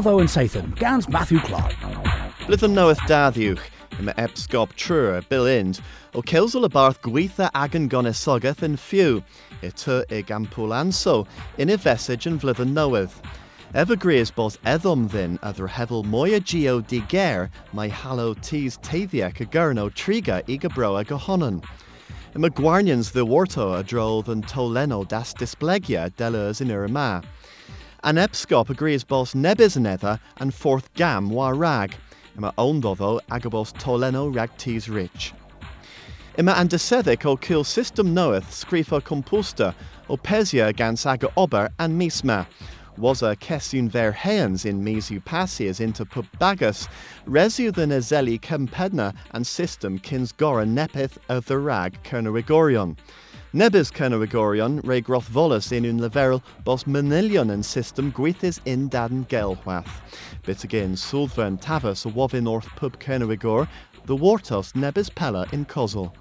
Watho and Sathan, Gans Matthew Clark. Lytham knoweth daddiwch, yma epsgop trwyr Bill Ind, o celsol y barth agan gonesogaeth yn ffiw, y ty i gampwl anso, in y fesage yn flyddyn newydd. Evergrees bos eddom ddyn a ddrhefel mwy geo di ger mae halo tis teiddiac y triga i gybro a gohonon. Yma gwarnians ddiwarto a yn toleno das displegia delers in yr. An Epscop agrees nebys yn edda and fourth gam war rag. Yma ondoddo agabos toleno rag tis rich. Yma an deseddic o kill system knoweth scrifa composta o pesia gans aga ober and misma. Was a cesun ver heans in misu passias into pub bagus, resu than a kempedna and system kins gora nepeth of the rag kernarigorion. Nebys Cynarigorion, re groth volus in un leverel bos manilion and system gwythis in daden gelwath. Bit again sulfern tavus a wovin orth pub Cynarigor, the wartos nebis pella in Cosel.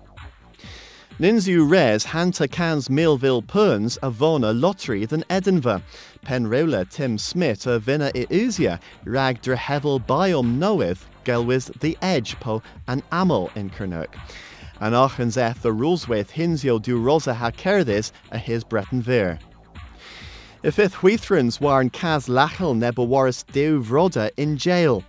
Ninzu res hanta cans Millville Perns a vona lottery than Edinburgh. Penrola Tim Smith a vina iusia rag drehevel biom knoweth gelwis the edge po an amel in Kernook. An achans the ruleswaith hinsio du rosa ha cerdis a his Breton ver. If ith huithrans warn cas lachel nebowaris deu vroda in jail.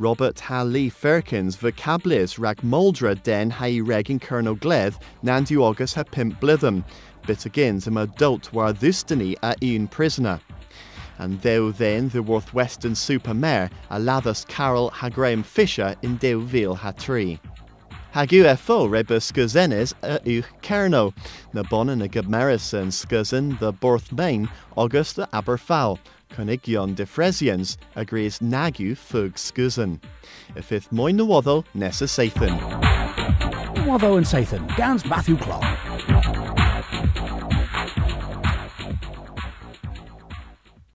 Robert ha Lee Firkins vocablis rag moldra den ha i reg in Colonel Gleth nandu august ha pimp blitham. Bit agains am adult war thustani a un prisoner. And thou then the Weston-super-Mare a lathus Carol ha Graham Fisher in deu vil ha tree. Hag UFO rebus scuzenes a uch cerno, na bonan na gybmeris yn scuzen the Borth Main August a Aberfowl, Conigion de Fresians agrees nagu fug scuzen. If ith moyn na woddo nessa Sathan. Watho and Sathan, Gans Matthew Clark.